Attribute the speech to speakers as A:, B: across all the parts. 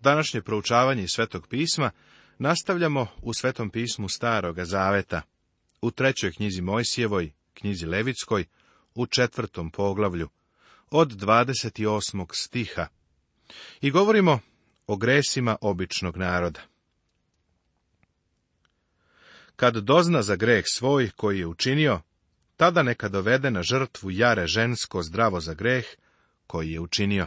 A: Današnje proučavanje Svetog pisma nastavljamo u Svetom pismu Staroga Zaveta, u trećoj knjizi Mojsijevoj, knjizi Levitskoj, u četvrtom poglavlju, od 28. stiha. I govorimo o gresima običnog naroda. Kad dozna za greh svoj koji je učinio, tada neka dovede na žrtvu jare žensko zdravo za greh koji je učinio.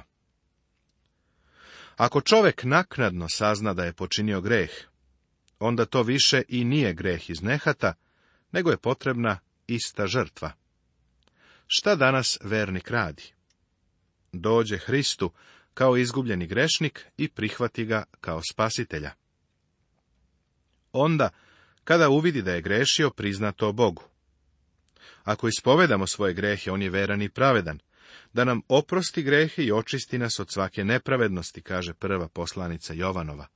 A: Ako čovjek naknadno sazna da je počinio greh, onda to više i nije greh iz nehata, nego je potrebna ista žrtva. Šta danas vernik radi? Dođe Hristu kao izgubljeni grešnik i prihvati ga kao spasitelja. Onda, kada uvidi da je grešio, prizna to Bogu. Ako ispovedamo svoje grehe, on je veran i pravedan, da nam oprosti grehe i očisti nas od svake nepravednosti, kaže prva poslanica Jovanova,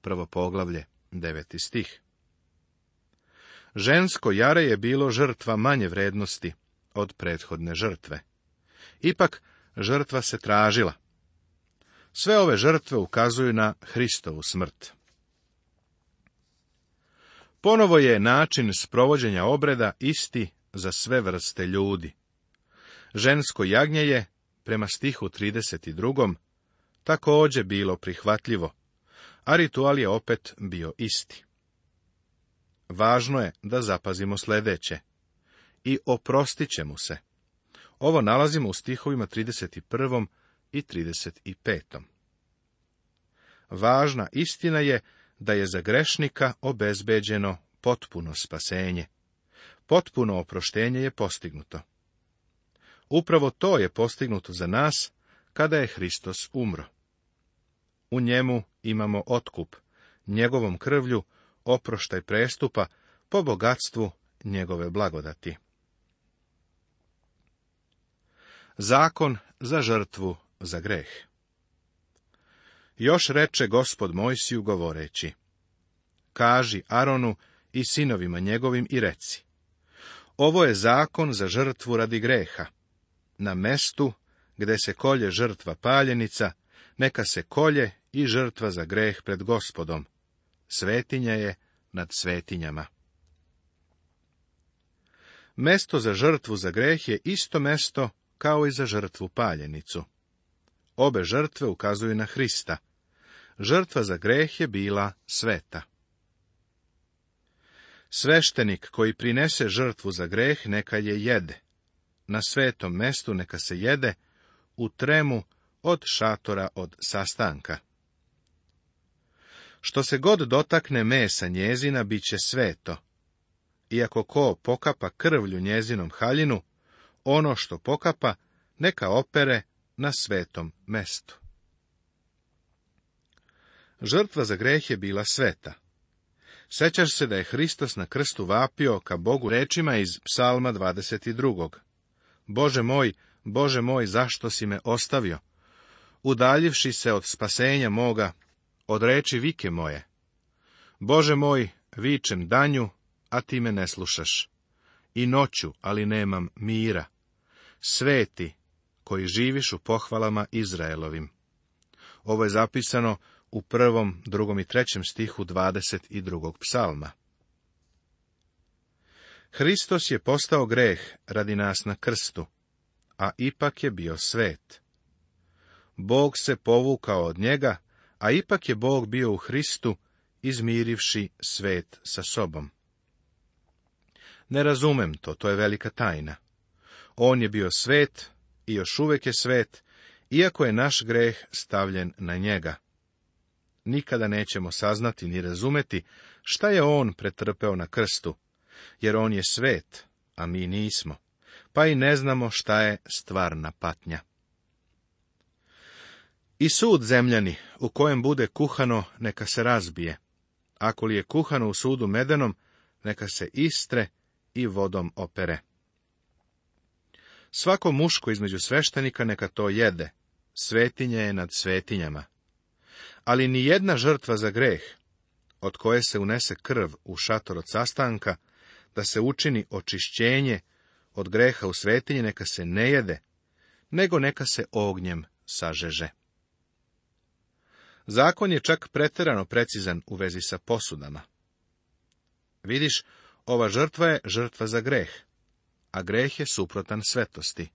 A: prvo poglavlje, deveti stih. Žensko jare je bilo žrtva manje vrednosti od prethodne žrtve. Ipak, žrtva se tražila. Sve ove žrtve ukazuju na Hristovu smrt. Ponovo je način sprovođenja obreda isti za sve vrste ljudi. Žensko jagnje je, prema stihu 32. također bilo prihvatljivo, a ritual je opet bio isti. Važno je da zapazimo sljedeće. I oprostit ćemo se. Ovo nalazimo u stihovima 31. i 35. Važna istina je da je za grešnika obezbeđeno potpuno spasenje. Potpuno oproštenje je postignuto. Upravo to je postignuto za nas kada je Hristos umro. U njemu imamo otkup, njegovom krvlju, oproštaj prestupa, po bogatstvu njegove blagodati. Zakon za žrtvu za greh Još reče gospod Mojsiju govoreći, kaži Aronu i sinovima njegovim i reci, ovo je zakon za žrtvu radi greha na mestu gde se kolje žrtva paljenica, neka se kolje i žrtva za greh pred gospodom. Svetinja je nad svetinjama. Mesto za žrtvu za greh je isto mesto kao i za žrtvu paljenicu. Obe žrtve ukazuju na Hrista. Žrtva za greh je bila sveta. Sveštenik koji prinese žrtvu za greh neka je jede na svetom mestu neka se jede u tremu od šatora od sastanka. Što se god dotakne mesa njezina, bit će sveto. Iako ko pokapa krvlju njezinom haljinu, ono što pokapa, neka opere na svetom mestu. Žrtva za greh je bila sveta. Sećaš se da je Hristos na krstu vapio ka Bogu rečima iz psalma 22. Bože moj, Bože moj, zašto si me ostavio? Udaljivši se od spasenja moga, od reči vike moje. Bože moj, vičem danju, a ti me ne slušaš. I noću, ali nemam mira. Sveti, koji živiš u pohvalama Izraelovim. Ovo je zapisano u prvom, drugom i trećem stihu 22. psalma. Hristos je postao greh radi nas na krstu, a ipak je bio svet. Bog se povukao od njega, a ipak je Bog bio u Hristu, izmirivši svet sa sobom. Ne razumem to, to je velika tajna. On je bio svet i još uvek je svet, iako je naš greh stavljen na njega. Nikada nećemo saznati ni razumeti šta je on pretrpeo na krstu, jer on je svet, a mi nismo, pa i ne znamo šta je stvarna patnja. I sud zemljani, u kojem bude kuhano, neka se razbije. Ako li je kuhano u sudu medenom, neka se istre i vodom opere. Svako muško između sveštenika neka to jede, svetinje je nad svetinjama. Ali ni jedna žrtva za greh, od koje se unese krv u šator od sastanka, da se učini očišćenje od greha u svetinji, neka se ne jede, nego neka se ognjem sažeže. Zakon je čak preterano precizan u vezi sa posudama. Vidiš, ova žrtva je žrtva za greh, a greh je suprotan svetosti.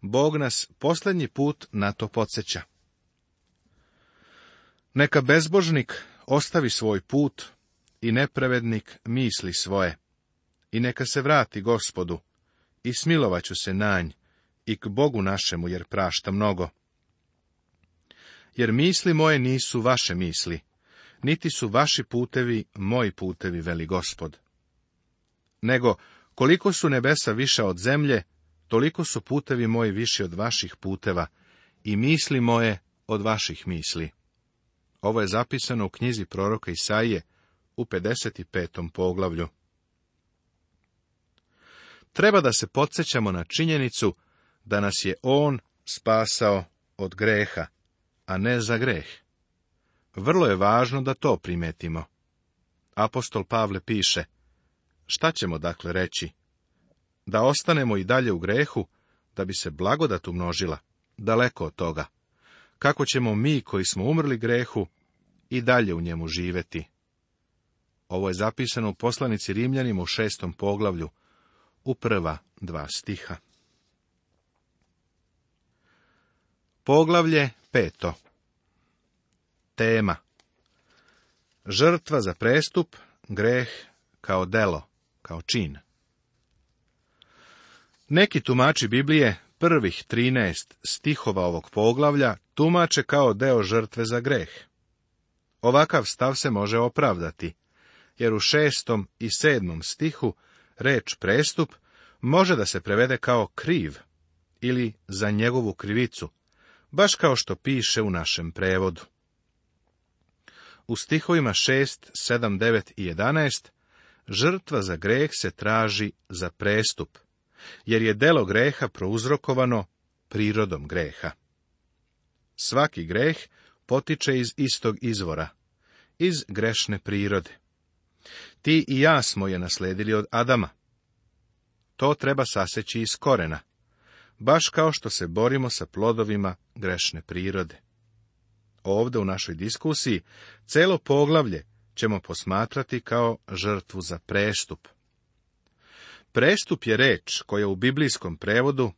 A: Bog nas posljednji put na to podsjeća. Neka bezbožnik ostavi svoj put i nepravednik misli svoje i neka se vrati gospodu, i smilovaću ću se nanj, i k Bogu našemu, jer prašta mnogo. Jer misli moje nisu vaše misli, niti su vaši putevi moji putevi, veli gospod. Nego, koliko su nebesa viša od zemlje, toliko su putevi moji viši od vaših puteva, i misli moje od vaših misli. Ovo je zapisano u knjizi proroka Isaije u 55. poglavlju treba da se podsjećamo na činjenicu da nas je On spasao od greha, a ne za greh. Vrlo je važno da to primetimo. Apostol Pavle piše, šta ćemo dakle reći? Da ostanemo i dalje u grehu, da bi se blagodat umnožila, daleko od toga. Kako ćemo mi koji smo umrli grehu i dalje u njemu živeti? Ovo je zapisano u poslanici Rimljanima u šestom poglavlju, u prva dva stiha. Poglavlje peto Tema Žrtva za prestup, greh kao delo, kao čin. Neki tumači Biblije prvih 13 stihova ovog poglavlja tumače kao deo žrtve za greh. Ovakav stav se može opravdati, jer u šestom i sedmom stihu Reč prestup može da se prevede kao kriv ili za njegovu krivicu, baš kao što piše u našem prevodu. U stihovima 6, 7, 9 i 11 žrtva za greh se traži za prestup, jer je delo greha prouzrokovano prirodom greha. Svaki greh potiče iz istog izvora, iz grešne prirode. Ti i ja smo je nasledili od Adama. To treba saseći iz korena, baš kao što se borimo sa plodovima grešne prirode. Ovdje u našoj diskusiji celo poglavlje ćemo posmatrati kao žrtvu za prestup. Prestup je reč koja u biblijskom prevodu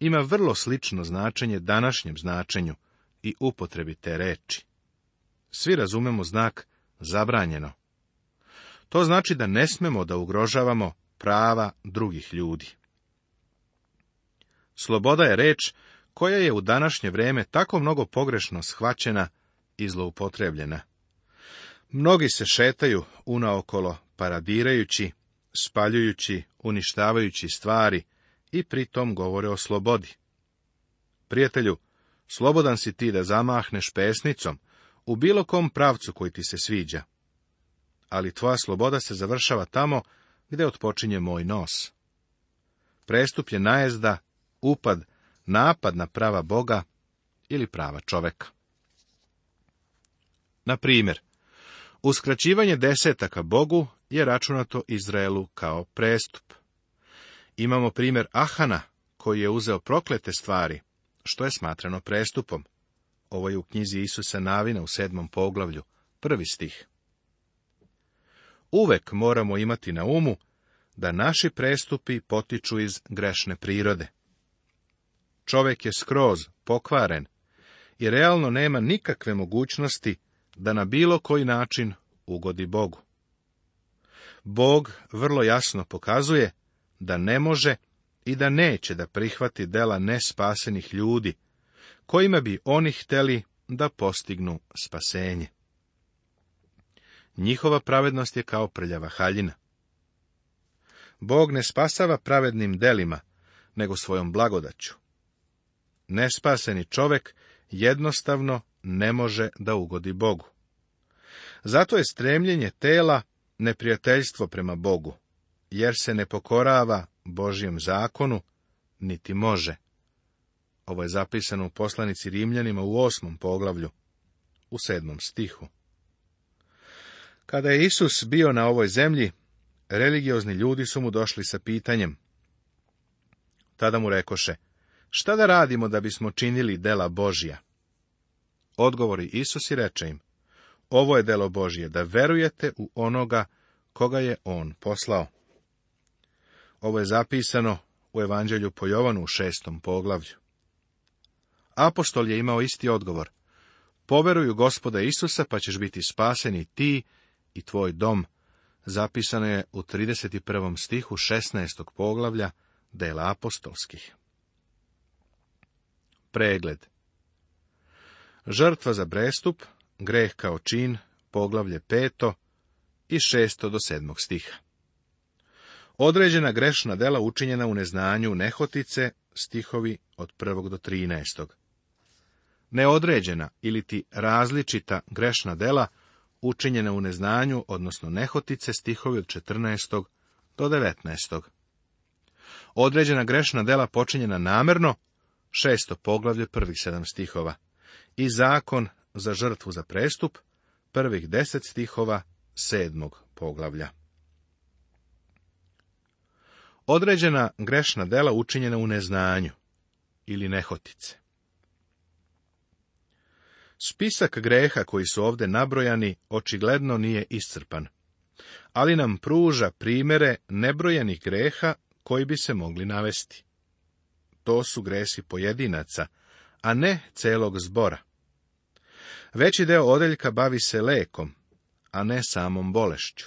A: ima vrlo slično značenje današnjem značenju i upotrebi te reči. Svi razumemo znak zabranjeno. To znači da ne smemo da ugrožavamo prava drugih ljudi. Sloboda je reč koja je u današnje vrijeme tako mnogo pogrešno shvaćena i zloupotrebljena. Mnogi se šetaju unaokolo paradirajući, spaljujući, uništavajući stvari i pritom govore o slobodi. Prijatelju, slobodan si ti da zamahneš pesnicom u bilo kom pravcu koji ti se sviđa ali tvoja sloboda se završava tamo gde otpočinje moj nos. Prestup je najezda, upad, napad na prava Boga ili prava čoveka. Na primjer, uskraćivanje desetaka Bogu je računato Izraelu kao prestup. Imamo primjer Ahana, koji je uzeo proklete stvari, što je smatrano prestupom. Ovo je u knjizi Isusa Navina u sedmom poglavlju, prvi stih uvek moramo imati na umu da naši prestupi potiču iz grešne prirode. Čovek je skroz pokvaren i realno nema nikakve mogućnosti da na bilo koji način ugodi Bogu. Bog vrlo jasno pokazuje da ne može i da neće da prihvati dela nespasenih ljudi, kojima bi oni hteli da postignu spasenje. Njihova pravednost je kao prljava haljina. Bog ne spasava pravednim delima, nego svojom blagodaću. Nespaseni čovek jednostavno ne može da ugodi Bogu. Zato je stremljenje tela neprijateljstvo prema Bogu, jer se ne pokorava Božijem zakonu, niti može. Ovo je zapisano u poslanici Rimljanima u osmom poglavlju, u sedmom stihu. Kada je Isus bio na ovoj zemlji, religiozni ljudi su mu došli sa pitanjem. Tada mu rekoše, šta da radimo da bismo činili dela Božja? Odgovori Isus i reče im, ovo je delo Božje, da verujete u onoga koga je On poslao. Ovo je zapisano u Evanđelju po Jovanu u šestom poglavlju. Apostol je imao isti odgovor. Poveruju gospoda Isusa, pa ćeš biti spaseni ti i tvoj dom, zapisano je u 31. stihu 16. poglavlja dela apostolskih. Pregled Žrtva za prestup, greh kao čin, poglavlje 5. i 6. do 7. stiha. Određena grešna dela učinjena u neznanju nehotice, stihovi od 1. do 13. Neodređena ili ti različita grešna dela učinjena u neznanju, odnosno nehotice stihovi od 14. do 19. Određena grešna dela počinjena namerno, šesto poglavlje prvih sedam stihova, i zakon za žrtvu za prestup, prvih deset stihova sedmog poglavlja. Određena grešna dela učinjena u neznanju ili nehotice. Spisak greha koji su ovde nabrojani očigledno nije iscrpan, ali nam pruža primere nebrojenih greha koji bi se mogli navesti. To su gresi pojedinaca, a ne celog zbora. Veći deo odeljka bavi se lekom, a ne samom bolešću.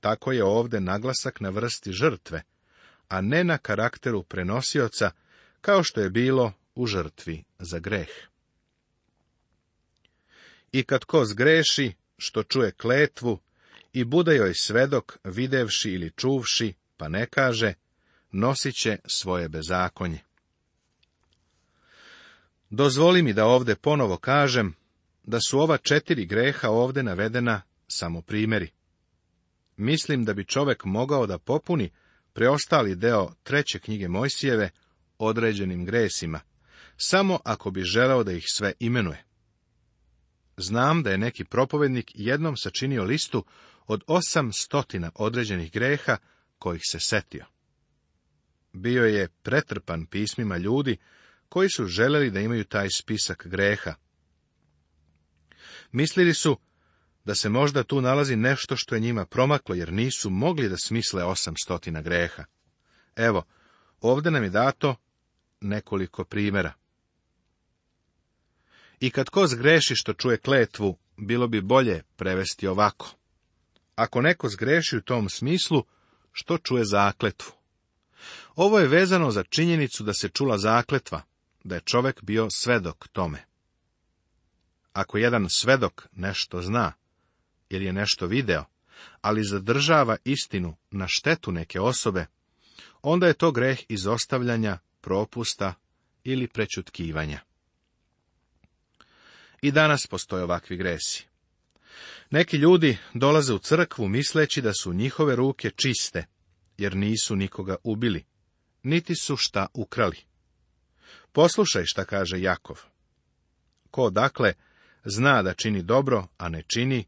A: Tako je ovde naglasak na vrsti žrtve, a ne na karakteru prenosioca, kao što je bilo u žrtvi za greh. I kad ko zgreši, što čuje kletvu, i bude joj svedok, videvši ili čuvši, pa ne kaže, nosit će svoje bezakonje. Dozvoli mi da ovde ponovo kažem, da su ova četiri greha ovde navedena samo primjeri. Mislim da bi čovek mogao da popuni preostali deo treće knjige Mojsijeve određenim gresima, samo ako bi želao da ih sve imenuje. Znam da je neki propovednik jednom sačinio listu od osam stotina određenih greha kojih se setio. Bio je pretrpan pismima ljudi koji su želeli da imaju taj spisak greha. Mislili su da se možda tu nalazi nešto što je njima promaklo, jer nisu mogli da smisle osam stotina greha. Evo, ovdje nam je dato nekoliko primjera. I kad ko zgreši što čuje kletvu, bilo bi bolje prevesti ovako. Ako neko zgreši u tom smislu, što čuje zakletvu? Ovo je vezano za činjenicu da se čula zakletva, da je čovek bio svedok tome. Ako jedan svedok nešto zna, ili je nešto video, ali zadržava istinu na štetu neke osobe, onda je to greh izostavljanja, propusta ili prećutkivanja. I danas postoje ovakvi gresi. Neki ljudi dolaze u crkvu misleći da su njihove ruke čiste, jer nisu nikoga ubili, niti su šta ukrali. Poslušaj šta kaže Jakov. Ko dakle zna da čini dobro, a ne čini,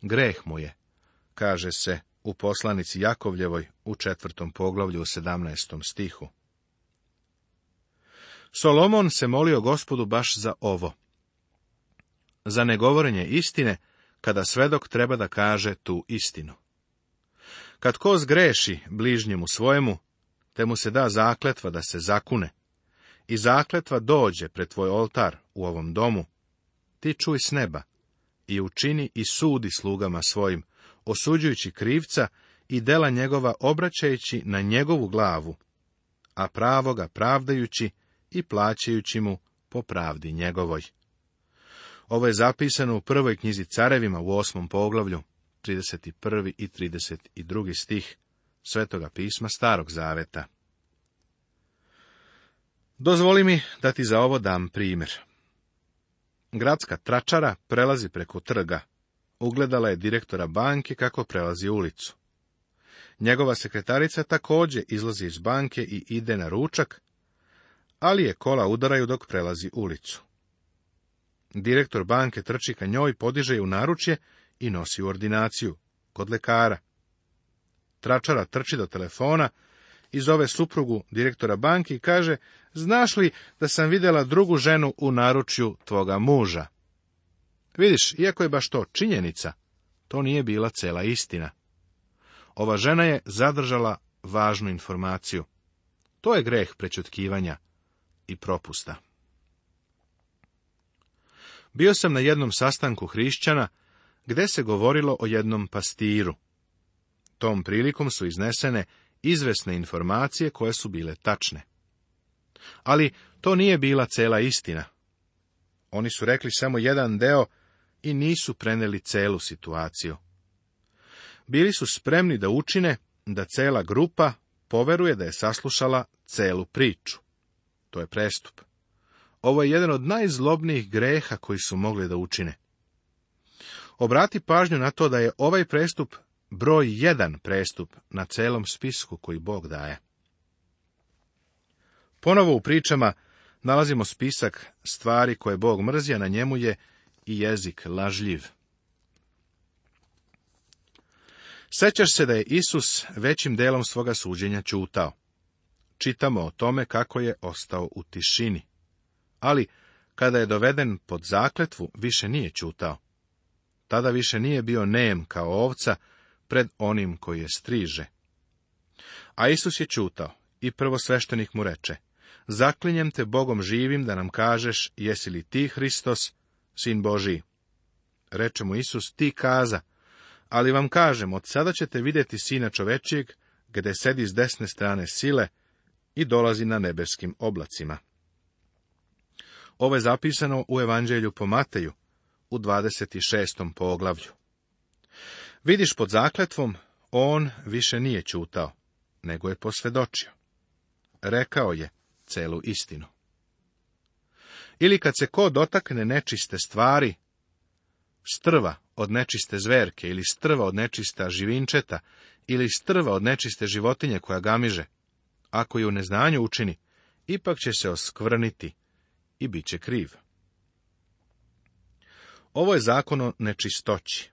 A: greh mu je, kaže se u poslanici Jakovljevoj u četvrtom poglavlju u sedamnaestom stihu. Solomon se molio gospodu baš za ovo za negovorenje istine, kada svedok treba da kaže tu istinu. Kad ko zgreši bližnjemu svojemu, te mu se da zakletva da se zakune, i zakletva dođe pred tvoj oltar u ovom domu, ti čuj s neba i učini i sudi slugama svojim, osuđujući krivca i dela njegova obraćajući na njegovu glavu, a pravoga pravdajući i plaćajući mu po pravdi njegovoj. Ovo je zapisano u prvoj knjizi carevima u osmom poglavlju, 31. i 32. stih Svetoga pisma Starog Zaveta. Dozvoli mi da ti za ovo dam primjer. Gradska tračara prelazi preko trga. Ugledala je direktora banke kako prelazi ulicu. Njegova sekretarica također izlazi iz banke i ide na ručak, ali je kola udaraju dok prelazi ulicu. Direktor banke trči ka njoj, podiže je u naručje i nosi u ordinaciju, kod lekara. Tračara trči do telefona i zove suprugu direktora banke i kaže, znaš li da sam vidjela drugu ženu u naručju tvoga muža? Vidiš, iako je baš to činjenica, to nije bila cela istina. Ova žena je zadržala važnu informaciju. To je greh prećutkivanja i propusta. Bio sam na jednom sastanku hrišćana, gde se govorilo o jednom pastiru. Tom prilikom su iznesene izvesne informacije koje su bile tačne. Ali to nije bila cela istina. Oni su rekli samo jedan deo i nisu preneli celu situaciju. Bili su spremni da učine da cela grupa poveruje da je saslušala celu priču. To je prestup. Ovo je jedan od najzlobnijih greha koji su mogli da učine. Obrati pažnju na to da je ovaj prestup broj jedan prestup na celom spisku koji Bog daje. Ponovo u pričama nalazimo spisak stvari koje Bog mrzi, a na njemu je i jezik lažljiv. Sećaš se da je Isus većim delom svoga suđenja čutao. Čitamo o tome kako je ostao u tišini ali kada je doveden pod zakletvu, više nije čutao. Tada više nije bio nem kao ovca pred onim koji je striže. A Isus je čutao i prvo sveštenik mu reče, zaklinjem te Bogom živim da nam kažeš jesi li ti Hristos, sin Božiji. Reče mu Isus, ti kaza, ali vam kažem, od sada ćete vidjeti sina čovečijeg, gde sedi s desne strane sile i dolazi na nebeskim oblacima. Ovo je zapisano u Evanđelju po Mateju u 26. poglavlju. Vidiš pod zakletvom, on više nije čutao, nego je posvedočio. Rekao je celu istinu. Ili kad se ko dotakne nečiste stvari, strva od nečiste zverke, ili strva od nečista živinčeta, ili strva od nečiste životinje koja gamiže, ako ju u neznanju učini, ipak će se oskvrniti i bit će kriv. Ovo je zakon o nečistoći.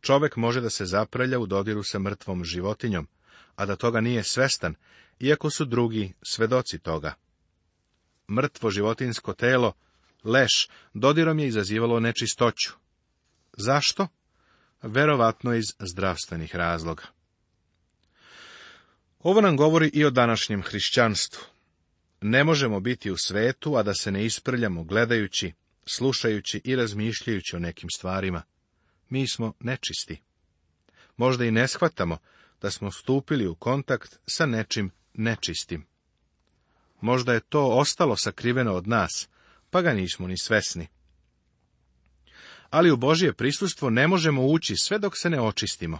A: Čovek može da se zapralja u dodiru sa mrtvom životinjom, a da toga nije svestan, iako su drugi svedoci toga. Mrtvo životinsko telo, leš, dodirom je izazivalo nečistoću. Zašto? Verovatno iz zdravstvenih razloga. Ovo nam govori i o današnjem hrišćanstvu. Ne možemo biti u svetu, a da se ne isprljamo gledajući, slušajući i razmišljajući o nekim stvarima. Mi smo nečisti. Možda i ne shvatamo da smo stupili u kontakt sa nečim nečistim. Možda je to ostalo sakriveno od nas, pa ga nismo ni svesni. Ali u Božje prisustvo ne možemo ući sve dok se ne očistimo.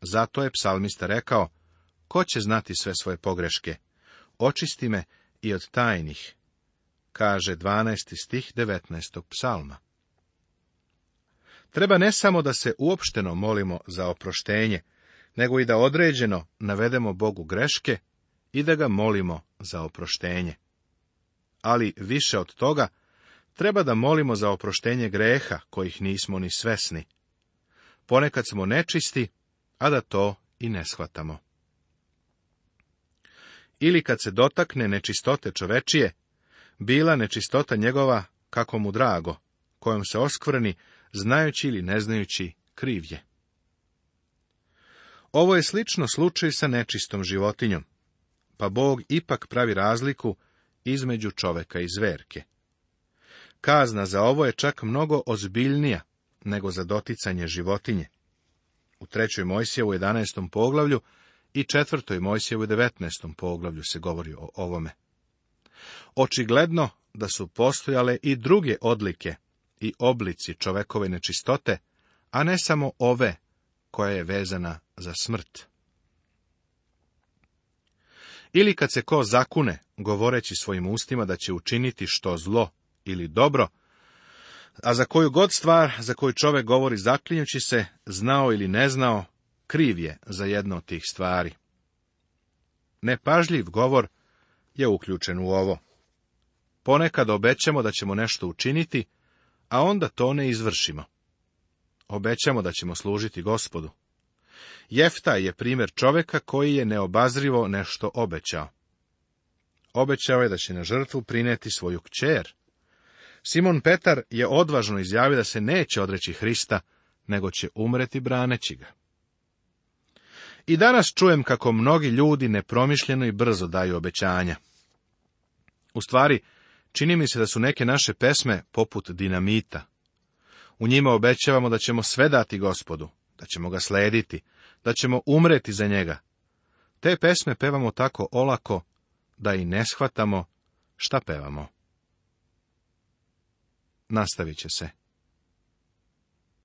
A: Zato je psalmista rekao, ko će znati sve svoje pogreške? Očisti me i od tajnih, kaže 12. stih 19. psalma. Treba ne samo da se uopšteno molimo za oproštenje, nego i da određeno navedemo Bogu greške i da ga molimo za oproštenje. Ali više od toga, treba da molimo za oproštenje greha kojih nismo ni svesni. Ponekad smo nečisti, a da to i ne shvatamo ili kad se dotakne nečistote čovečije, bila nečistota njegova, kako mu drago, kojom se oskvrni, znajući ili ne znajući, krivje. Ovo je slično slučaj sa nečistom životinjom, pa Bog ipak pravi razliku između čoveka i zverke. Kazna za ovo je čak mnogo ozbiljnija nego za doticanje životinje. U trećoj Mojsije u 11. poglavlju i četvrtoj u 19. poglavlju se govori o ovome. Očigledno da su postojale i druge odlike i oblici čovekove nečistote, a ne samo ove koja je vezana za smrt. Ili kad se ko zakune, govoreći svojim ustima da će učiniti što zlo ili dobro, a za koju god stvar za koju čovek govori zaklinjući se, znao ili ne znao, kriv je za jedno od tih stvari. Nepažljiv govor je uključen u ovo. Ponekad obećamo da ćemo nešto učiniti, a onda to ne izvršimo. Obećamo da ćemo služiti gospodu. Jefta je primjer čoveka koji je neobazrivo nešto obećao. Obećao je da će na žrtvu prineti svoju kćer. Simon Petar je odvažno izjavio da se neće odreći Hrista, nego će umreti braneći ga. I danas čujem kako mnogi ljudi nepromišljeno i brzo daju obećanja. U stvari, čini mi se da su neke naše pesme poput dinamita. U njima obećavamo da ćemo sve dati gospodu, da ćemo ga slediti, da ćemo umreti za njega. Te pesme pevamo tako olako, da i ne shvatamo šta pevamo. Nastavit će se.